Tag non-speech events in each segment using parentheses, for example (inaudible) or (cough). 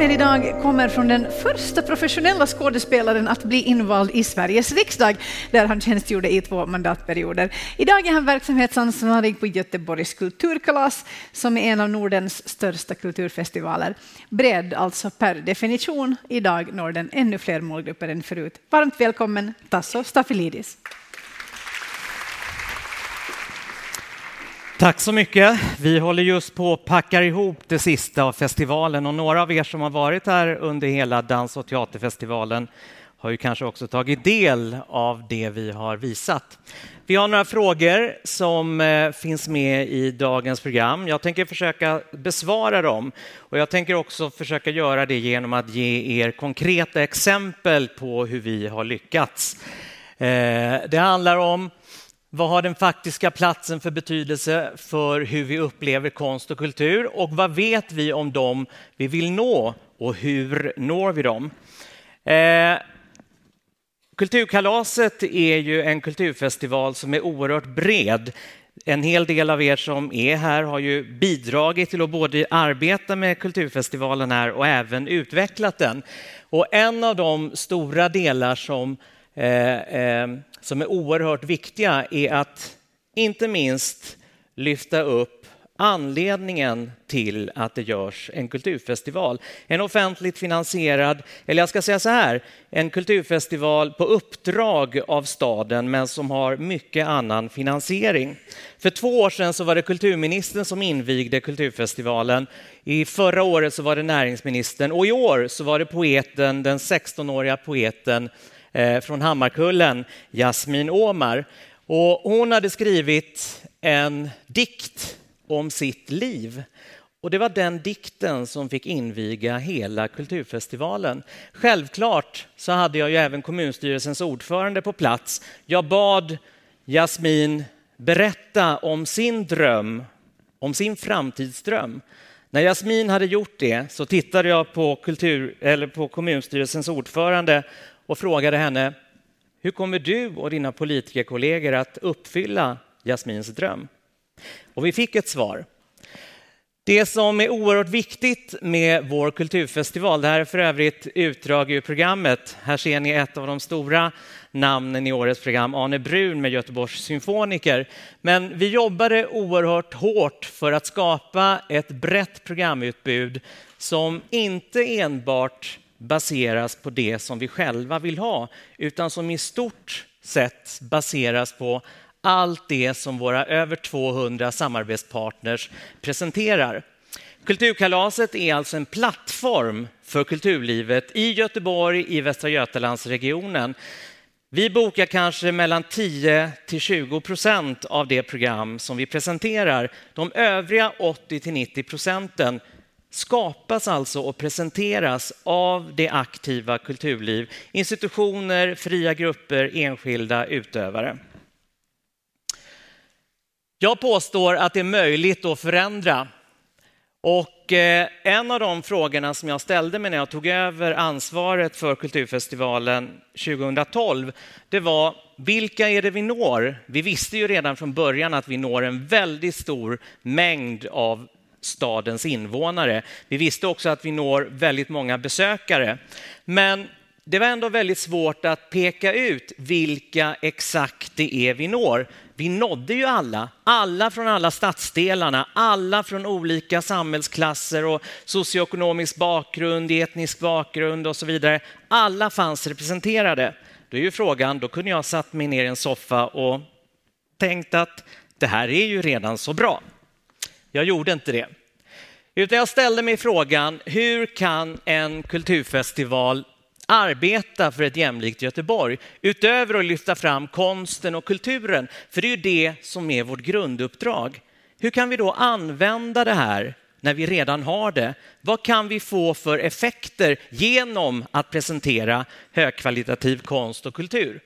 Inspel idag kommer från den första professionella skådespelaren att bli invald i Sveriges riksdag, där han tjänstgjorde i två mandatperioder. Idag är han verksamhetsansvarig på Göteborgs kulturkalas, som är en av Nordens största kulturfestivaler. Bredd, alltså per definition. Idag når den ännu fler målgrupper än förut. Varmt välkommen Tasso Stafilidis. Tack så mycket. Vi håller just på att packa ihop det sista av festivalen och några av er som har varit här under hela dans och teaterfestivalen har ju kanske också tagit del av det vi har visat. Vi har några frågor som eh, finns med i dagens program. Jag tänker försöka besvara dem och jag tänker också försöka göra det genom att ge er konkreta exempel på hur vi har lyckats. Eh, det handlar om vad har den faktiska platsen för betydelse för hur vi upplever konst och kultur? Och vad vet vi om dem vi vill nå och hur når vi dem? Eh, Kulturkalaset är ju en kulturfestival som är oerhört bred. En hel del av er som är här har ju bidragit till att både arbeta med kulturfestivalen här och även utvecklat den. Och en av de stora delar som Eh, eh, som är oerhört viktiga är att inte minst lyfta upp anledningen till att det görs en kulturfestival. En offentligt finansierad, eller jag ska säga så här, en kulturfestival på uppdrag av staden men som har mycket annan finansiering. För två år sedan så var det kulturministern som invigde kulturfestivalen. I förra året så var det näringsministern och i år så var det poeten, den 16-åriga poeten Eh, från Hammarkullen, Jasmin Omar. Och hon hade skrivit en dikt om sitt liv. Och det var den dikten som fick inviga hela kulturfestivalen. Självklart så hade jag ju även kommunstyrelsens ordförande på plats. Jag bad Jasmin berätta om sin dröm, om sin framtidsdröm. När Jasmin hade gjort det så tittade jag på, kultur, eller på kommunstyrelsens ordförande och frågade henne hur kommer du och dina politikerkollegor att uppfylla Jasmins dröm? Och vi fick ett svar. Det som är oerhört viktigt med vår kulturfestival, det här är för övrigt utdrag ur programmet. Här ser ni ett av de stora namnen i årets program, Arne Brun med Göteborgs symfoniker. Men vi jobbade oerhört hårt för att skapa ett brett programutbud som inte enbart baseras på det som vi själva vill ha, utan som i stort sett baseras på allt det som våra över 200 samarbetspartners presenterar. Kulturkalaset är alltså en plattform för kulturlivet i Göteborg, i Västra Götalandsregionen. Vi bokar kanske mellan 10 till 20 procent av det program som vi presenterar. De övriga 80 till 90 procenten skapas alltså och presenteras av det aktiva kulturliv, institutioner, fria grupper, enskilda utövare. Jag påstår att det är möjligt att förändra. Och eh, en av de frågorna som jag ställde mig när jag tog över ansvaret för Kulturfestivalen 2012, det var vilka är det vi når? Vi visste ju redan från början att vi når en väldigt stor mängd av stadens invånare. Vi visste också att vi når väldigt många besökare. Men det var ändå väldigt svårt att peka ut vilka exakt det är vi når. Vi nådde ju alla, alla från alla stadsdelarna, alla från olika samhällsklasser och socioekonomisk bakgrund, etnisk bakgrund och så vidare. Alla fanns representerade. Då är ju frågan, då kunde jag satt mig ner i en soffa och tänkt att det här är ju redan så bra. Jag gjorde inte det. Utan jag ställde mig frågan, hur kan en kulturfestival arbeta för ett jämlikt Göteborg utöver att lyfta fram konsten och kulturen? För det är ju det som är vårt grunduppdrag. Hur kan vi då använda det här när vi redan har det? Vad kan vi få för effekter genom att presentera högkvalitativ konst och kultur?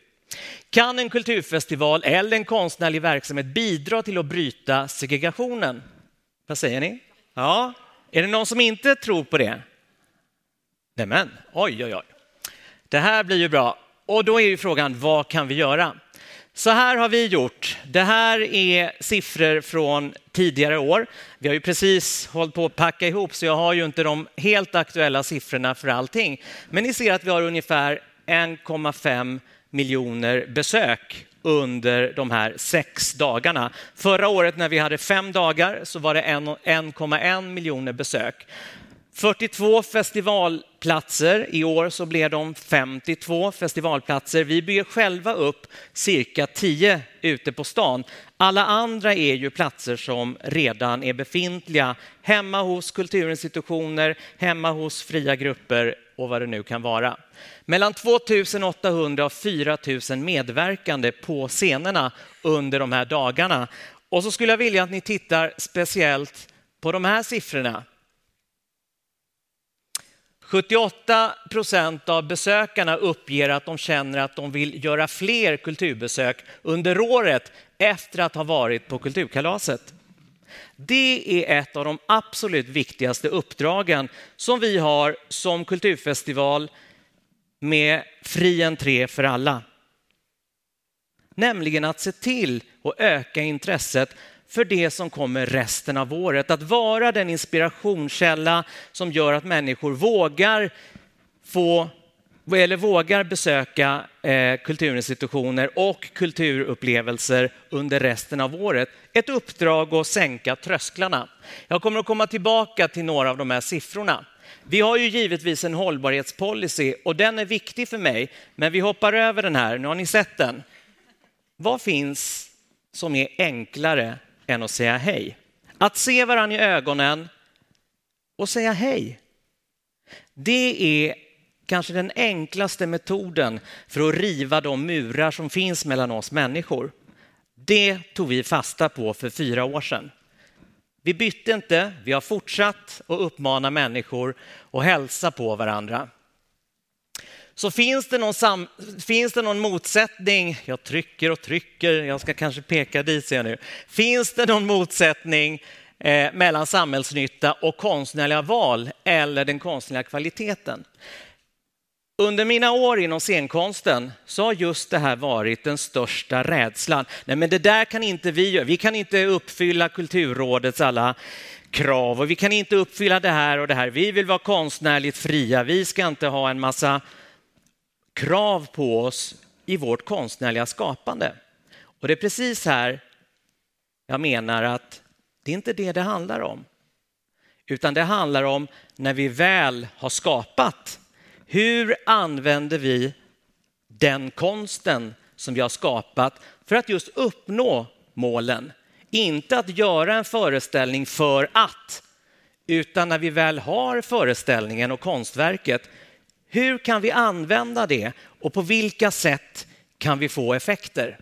Kan en kulturfestival eller en konstnärlig verksamhet bidra till att bryta segregationen? Vad säger ni? Ja, är det någon som inte tror på det? Nämen, oj, oj, oj. Det här blir ju bra. Och då är ju frågan, vad kan vi göra? Så här har vi gjort. Det här är siffror från tidigare år. Vi har ju precis hållit på att packa ihop så jag har ju inte de helt aktuella siffrorna för allting. Men ni ser att vi har ungefär 1,5 miljoner besök under de här sex dagarna. Förra året när vi hade fem dagar så var det 1,1 miljoner besök. 42 festivalplatser. I år så blev de 52 festivalplatser. Vi bygger själva upp cirka 10 ute på stan. Alla andra är ju platser som redan är befintliga hemma hos kulturinstitutioner, hemma hos fria grupper och vad det nu kan vara. Mellan 2800 och 4000 medverkande på scenerna under de här dagarna. Och så skulle jag vilja att ni tittar speciellt på de här siffrorna. 78 procent av besökarna uppger att de känner att de vill göra fler kulturbesök under året efter att ha varit på Kulturkalaset. Det är ett av de absolut viktigaste uppdragen som vi har som kulturfestival med fri entré för alla. Nämligen att se till att öka intresset för det som kommer resten av året. Att vara den inspirationskälla som gör att människor vågar få eller vågar besöka eh, kulturinstitutioner och kulturupplevelser under resten av året. Ett uppdrag att sänka trösklarna. Jag kommer att komma tillbaka till några av de här siffrorna. Vi har ju givetvis en hållbarhetspolicy och den är viktig för mig, men vi hoppar över den här. Nu har ni sett den. Vad finns som är enklare än att säga hej. Att se varandra i ögonen och säga hej. Det är kanske den enklaste metoden för att riva de murar som finns mellan oss människor. Det tog vi fasta på för fyra år sedan. Vi bytte inte, vi har fortsatt att uppmana människor att hälsa på varandra. Så finns det, någon sam, finns det någon motsättning, jag trycker och trycker, jag ska kanske peka dit ser jag nu. Finns det någon motsättning eh, mellan samhällsnytta och konstnärliga val eller den konstnärliga kvaliteten? Under mina år inom scenkonsten så har just det här varit den största rädslan. Nej, men det där kan inte vi göra. Vi kan inte uppfylla Kulturrådets alla krav och vi kan inte uppfylla det här och det här. Vi vill vara konstnärligt fria. Vi ska inte ha en massa krav på oss i vårt konstnärliga skapande. Och det är precis här jag menar att det är inte det det handlar om. Utan det handlar om när vi väl har skapat. Hur använder vi den konsten som vi har skapat för att just uppnå målen? Inte att göra en föreställning för att, utan när vi väl har föreställningen och konstverket, hur kan vi använda det och på vilka sätt kan vi få effekter?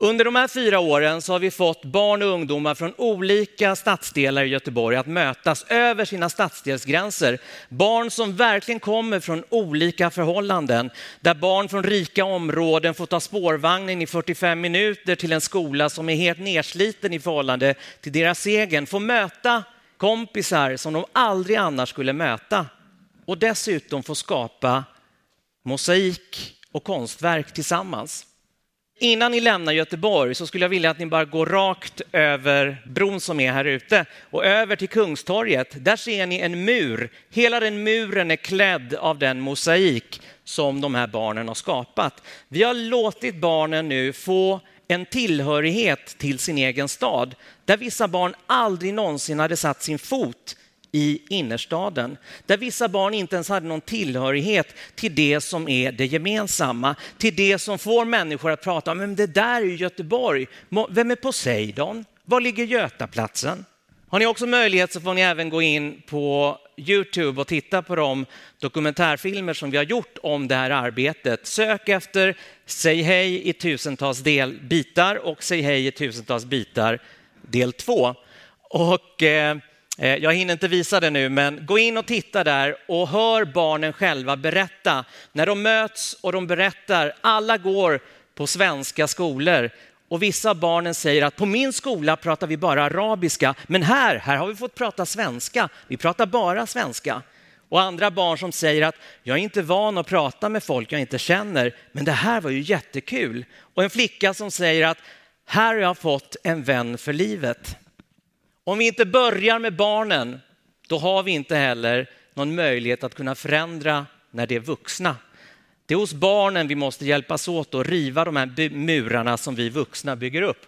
Under de här fyra åren så har vi fått barn och ungdomar från olika stadsdelar i Göteborg att mötas över sina stadsdelsgränser. Barn som verkligen kommer från olika förhållanden. Där barn från rika områden får ta spårvagnen i 45 minuter till en skola som är helt nersliten i förhållande till deras egen. Får möta kompisar som de aldrig annars skulle möta och dessutom få skapa mosaik och konstverk tillsammans. Innan ni lämnar Göteborg så skulle jag vilja att ni bara går rakt över bron som är här ute och över till Kungstorget. Där ser ni en mur. Hela den muren är klädd av den mosaik som de här barnen har skapat. Vi har låtit barnen nu få en tillhörighet till sin egen stad där vissa barn aldrig någonsin hade satt sin fot i innerstaden, där vissa barn inte ens hade någon tillhörighet till det som är det gemensamma, till det som får människor att prata om, men det där är ju Göteborg, vem är Poseidon? Var ligger Götaplatsen? Har ni också möjlighet så får ni även gå in på Youtube och titta på de dokumentärfilmer som vi har gjort om det här arbetet. Sök efter Säg hej i tusentals del bitar och Säg hej i tusentals bitar del två. Och Eh, Eh, jag hinner inte visa det nu, men gå in och titta där och hör barnen själva berätta. När de möts och de berättar, alla går på svenska skolor och vissa barnen säger att på min skola pratar vi bara arabiska, men här, här har vi fått prata svenska. Vi pratar bara svenska. Och andra barn som säger att jag är inte van att prata med folk jag inte känner, men det här var ju jättekul. Och en flicka som säger att här har jag fått en vän för livet. Om vi inte börjar med barnen, då har vi inte heller någon möjlighet att kunna förändra när det är vuxna. Det är hos barnen vi måste hjälpas åt att riva de här murarna som vi vuxna bygger upp.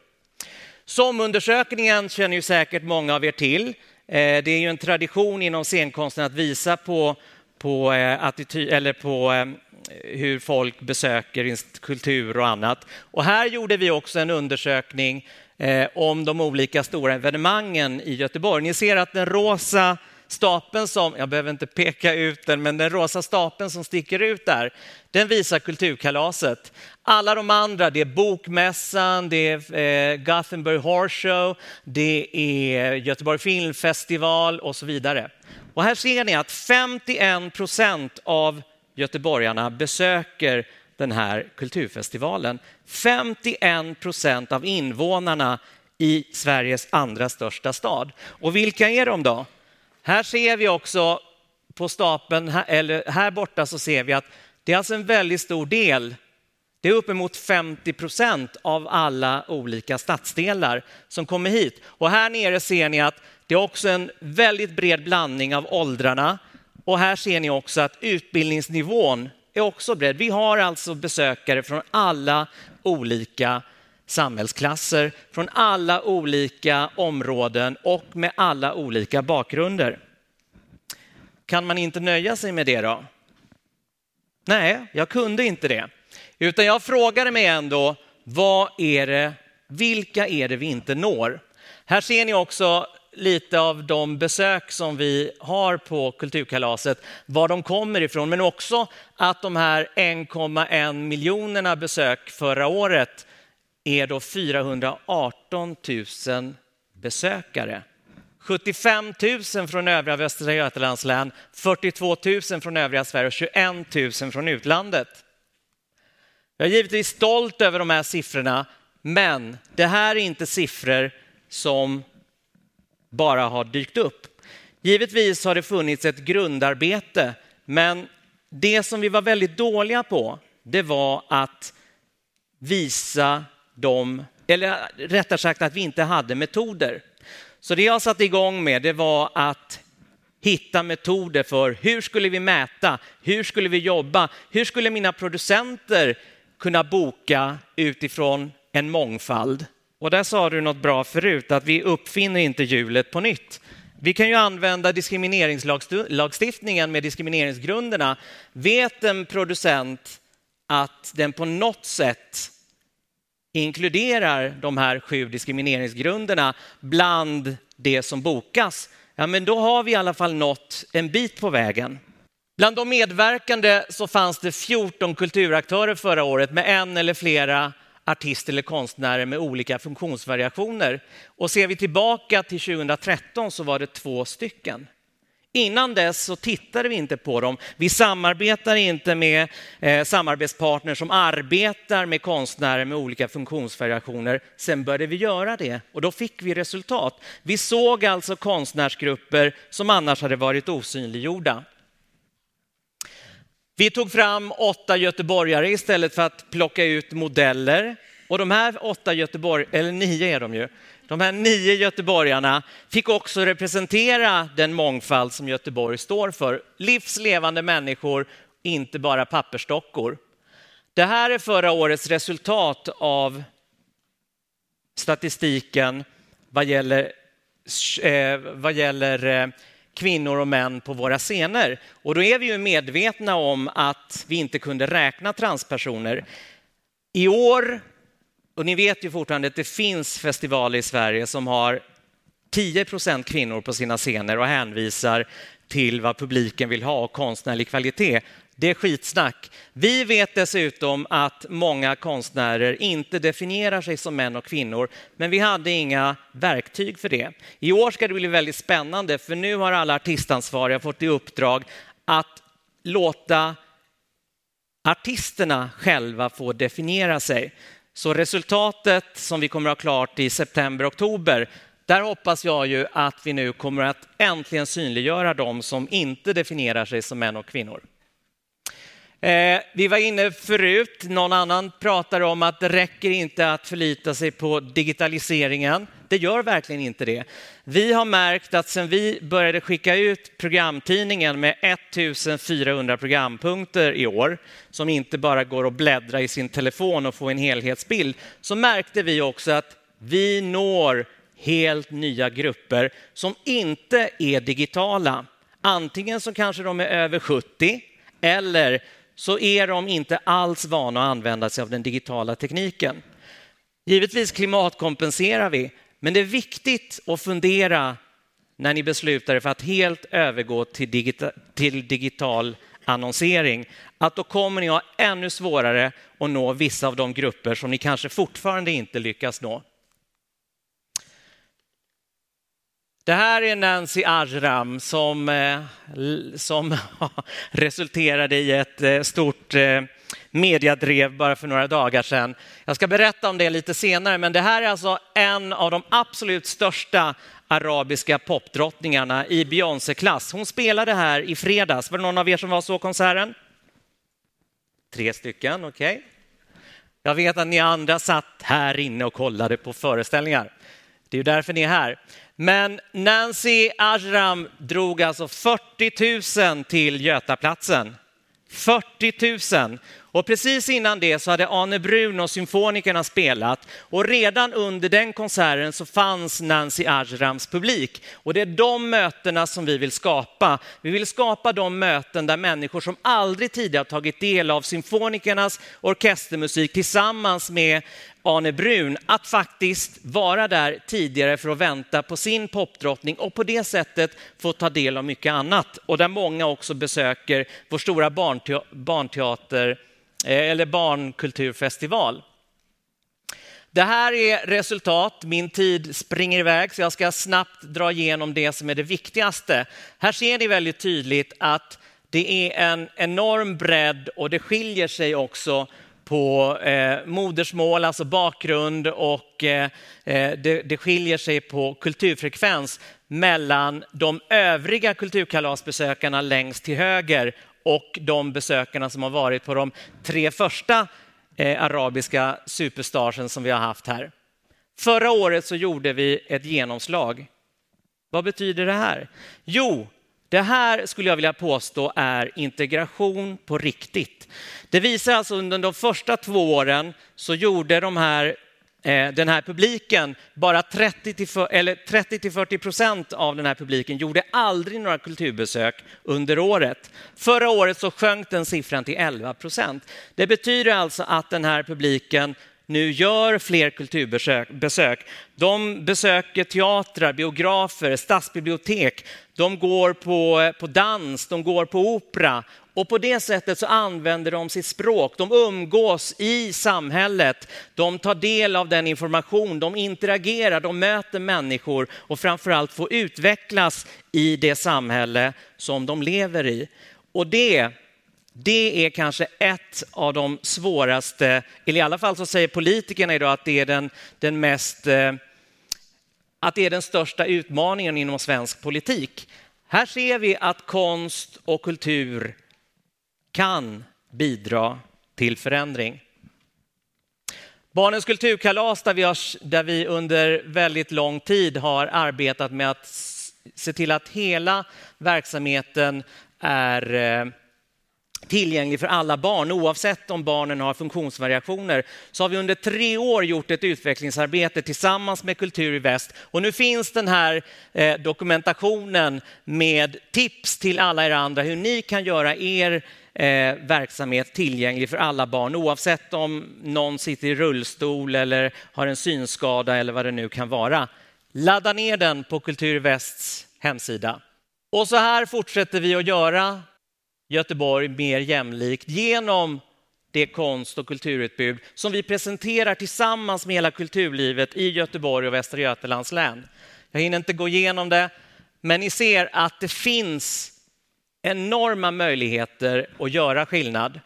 Somundersökningen känner ju säkert många av er till. Eh, det är ju en tradition inom scenkonsten att visa på, på, eh, attityd, eller på eh, hur folk besöker kultur och annat. Och här gjorde vi också en undersökning Eh, om de olika stora evenemangen i Göteborg. Ni ser att den rosa stapeln som, jag behöver inte peka ut den, men den rosa stapeln som sticker ut där, den visar Kulturkalaset. Alla de andra, det är Bokmässan, det är eh, Gothenburg Horse Show, det är Göteborg Filmfestival och så vidare. Och här ser ni att 51 procent av göteborgarna besöker den här kulturfestivalen. 51 procent av invånarna i Sveriges andra största stad. Och vilka är de då? Här ser vi också på stapeln, eller här borta så ser vi att det är alltså en väldigt stor del, det är uppemot 50 procent av alla olika stadsdelar som kommer hit. Och här nere ser ni att det är också en väldigt bred blandning av åldrarna. Och här ser ni också att utbildningsnivån är också bred. Vi har alltså besökare från alla olika samhällsklasser från alla olika områden och med alla olika bakgrunder. Kan man inte nöja sig med det då? Nej, jag kunde inte det. Utan jag frågade mig ändå, vad är det, vilka är det vi inte når? Här ser ni också lite av de besök som vi har på Kulturkalaset, var de kommer ifrån, men också att de här 1,1 miljonerna besök förra året är då 418 000 besökare. 75 000 från övriga Västra Götalands län, 42 000 från övriga Sverige och 21 000 från utlandet. Jag är givetvis stolt över de här siffrorna, men det här är inte siffror som bara har dykt upp. Givetvis har det funnits ett grundarbete, men det som vi var väldigt dåliga på, det var att visa dem, eller rättare sagt att vi inte hade metoder. Så det jag satte igång med det var att hitta metoder för hur skulle vi mäta, hur skulle vi jobba, hur skulle mina producenter kunna boka utifrån en mångfald. Och där sa du något bra förut, att vi uppfinner inte hjulet på nytt. Vi kan ju använda diskrimineringslagstiftningen med diskrimineringsgrunderna. Vet en producent att den på något sätt inkluderar de här sju diskrimineringsgrunderna bland det som bokas, ja, men då har vi i alla fall nått en bit på vägen. Bland de medverkande så fanns det 14 kulturaktörer förra året med en eller flera artister eller konstnärer med olika funktionsvariationer. Och ser vi tillbaka till 2013 så var det två stycken. Innan dess så tittade vi inte på dem. Vi samarbetar inte med eh, samarbetspartners som arbetar med konstnärer med olika funktionsvariationer. Sen började vi göra det och då fick vi resultat. Vi såg alltså konstnärsgrupper som annars hade varit osynliggjorda. Vi tog fram åtta göteborgare istället för att plocka ut modeller. Och de här åtta Göteborg, eller nio är de ju, de här nio göteborgarna fick också representera den mångfald som Göteborg står för. Livslevande människor, inte bara pappersdockor. Det här är förra årets resultat av statistiken vad gäller, eh, vad gäller eh, kvinnor och män på våra scener. Och då är vi ju medvetna om att vi inte kunde räkna transpersoner. I år och ni vet ju fortfarande att det finns festivaler i Sverige som har 10 procent kvinnor på sina scener och hänvisar till vad publiken vill ha och konstnärlig kvalitet. Det är skitsnack. Vi vet dessutom att många konstnärer inte definierar sig som män och kvinnor, men vi hade inga verktyg för det. I år ska det bli väldigt spännande, för nu har alla artistansvariga fått i uppdrag att låta artisterna själva få definiera sig. Så resultatet som vi kommer att ha klart i september, oktober, där hoppas jag ju att vi nu kommer att äntligen synliggöra de som inte definierar sig som män och kvinnor. Eh, vi var inne förut, någon annan pratar om att det räcker inte att förlita sig på digitaliseringen. Det gör verkligen inte det. Vi har märkt att sen vi började skicka ut programtidningen med 1400 programpunkter i år, som inte bara går att bläddra i sin telefon och få en helhetsbild, så märkte vi också att vi når helt nya grupper som inte är digitala. Antingen så kanske de är över 70 eller så är de inte alls vana att använda sig av den digitala tekniken. Givetvis klimatkompenserar vi, men det är viktigt att fundera när ni beslutar er för att helt övergå till, digita till digital annonsering, att då kommer ni ha ännu svårare att nå vissa av de grupper som ni kanske fortfarande inte lyckas nå. Det här är Nancy Ajram som, eh, som (laughs) resulterade i ett eh, stort eh, mediadrev bara för några dagar sedan. Jag ska berätta om det lite senare, men det här är alltså en av de absolut största arabiska popdrottningarna i Beyoncé-klass. Hon spelade här i fredags. Var det någon av er som var så konserten? Tre stycken, okej. Okay. Jag vet att ni andra satt här inne och kollade på föreställningar. Det är ju därför ni är här. Men Nancy Ajram drog alltså 40 000 till Götaplatsen. 40 000. Och precis innan det så hade Arne Brun och Symfonikerna spelat och redan under den konserten så fanns Nancy Ajrams publik. Och det är de mötena som vi vill skapa. Vi vill skapa de möten där människor som aldrig tidigare tagit del av Symfonikernas orkestermusik tillsammans med Arne Brun att faktiskt vara där tidigare för att vänta på sin popdrottning och på det sättet få ta del av mycket annat. Och där många också besöker vår stora barnteater Eh, eller barnkulturfestival. Det här är resultat. Min tid springer iväg så jag ska snabbt dra igenom det som är det viktigaste. Här ser ni väldigt tydligt att det är en enorm bredd och det skiljer sig också på eh, modersmål, alltså bakgrund och eh, eh det, det skiljer sig på kulturfrekvens mellan de övriga kulturkalasbesökarna längst till höger och de besökarna som har varit på de tre första eh, arabiska superstarsen som vi har haft här. Förra året så gjorde vi ett genomslag. Vad betyder det här? Jo, det här skulle jag vilja påstå är integration på riktigt. Det visar alltså under de första två åren så gjorde de här Eh, den här publiken, bara 30 till 40 procent av den här publiken gjorde aldrig några kulturbesök under året. Förra året så sjönk den siffran till 11 procent. Det betyder alltså att den här publiken nu gör fler kulturbesök. De besöker teatrar, biografer, stadsbibliotek. De går på, eh, på dans, de går på opera och på det sättet så använder de sitt språk. De umgås i samhället. De tar del av den information, de interagerar, de möter människor och framförallt får utvecklas i det samhälle som de lever i. Och det det är kanske ett av de svåraste, eller i alla fall så säger politikerna idag att det är den, den mest eh, att det är den största utmaningen inom svensk politik. Här ser vi att konst och kultur kan bidra till förändring. Barnens kulturkalas där vi, har, där vi under väldigt lång tid har arbetat med att se till att hela verksamheten är eh, tillgänglig för alla barn, oavsett om barnen har funktionsvariationer, så har vi under tre år gjort ett utvecklingsarbete tillsammans med Kultur i Väst. Och nu finns den här eh, dokumentationen med tips till alla er andra hur ni kan göra er eh, verksamhet tillgänglig för alla barn, oavsett om någon sitter i rullstol eller har en synskada eller vad det nu kan vara. Ladda ner den på Kultur i Västs hemsida. Och så här fortsätter vi att göra Göteborg mer jämlikt genom det konst och kulturutbud som vi presenterar tillsammans med hela kulturlivet i Göteborg och Västra Götalands län. Jag hinner inte gå igenom det, men ni ser att det finns enorma möjligheter att göra skillnad.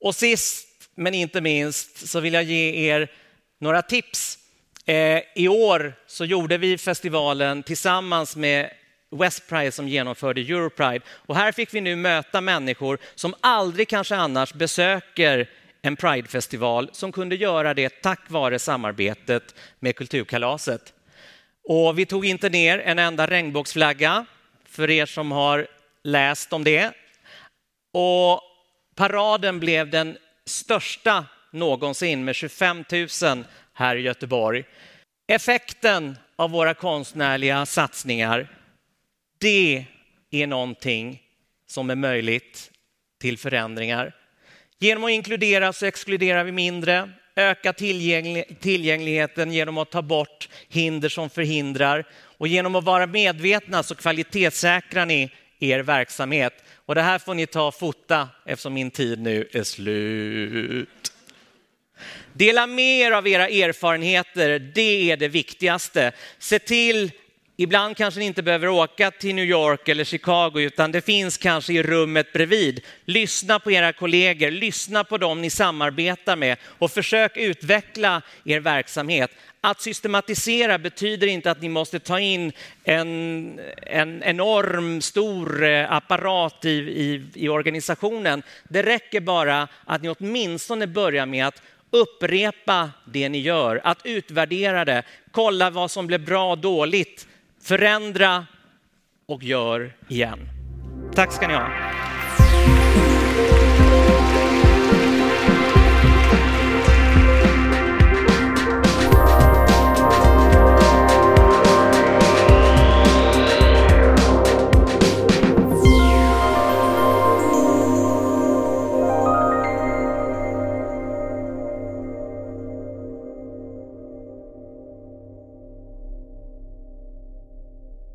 Och sist men inte minst så vill jag ge er några tips eh, I år så gjorde vi festivalen tillsammans med Westpride som genomförde Europride. Och här fick vi nu möta människor som aldrig kanske annars besöker en Pridefestival som kunde göra det tack vare samarbetet med Kulturkalaset. Och vi tog inte ner en enda regnbågsflagga för er som har läst om det. Och paraden blev den största någonsin med 25 000 här i Göteborg. Effekten av våra konstnärliga satsningar, det är någonting som är möjligt till förändringar. Genom att inkludera så exkluderar vi mindre, öka tillgängligheten genom att ta bort hinder som förhindrar och genom att vara medvetna så kvalitetssäkrar ni er verksamhet. Och det här får ni ta och fota eftersom min tid nu är slut. Dela med er av era erfarenheter, det är det viktigaste. Se till Ibland kanske ni inte behöver åka till New York eller Chicago, utan det finns kanske i rummet bredvid. Lyssna på era kollegor, lyssna på dem ni samarbetar med och försök utveckla er verksamhet. Att systematisera betyder inte att ni måste ta in en, en enorm stor eh, apparat i, i, i organisationen. Det räcker bara att ni åtminstone börjar med att upprepa det ni gör, att utvärdera det, kolla vad som blev bra och dåligt, förändra och gör igen. Tack ska ni ha.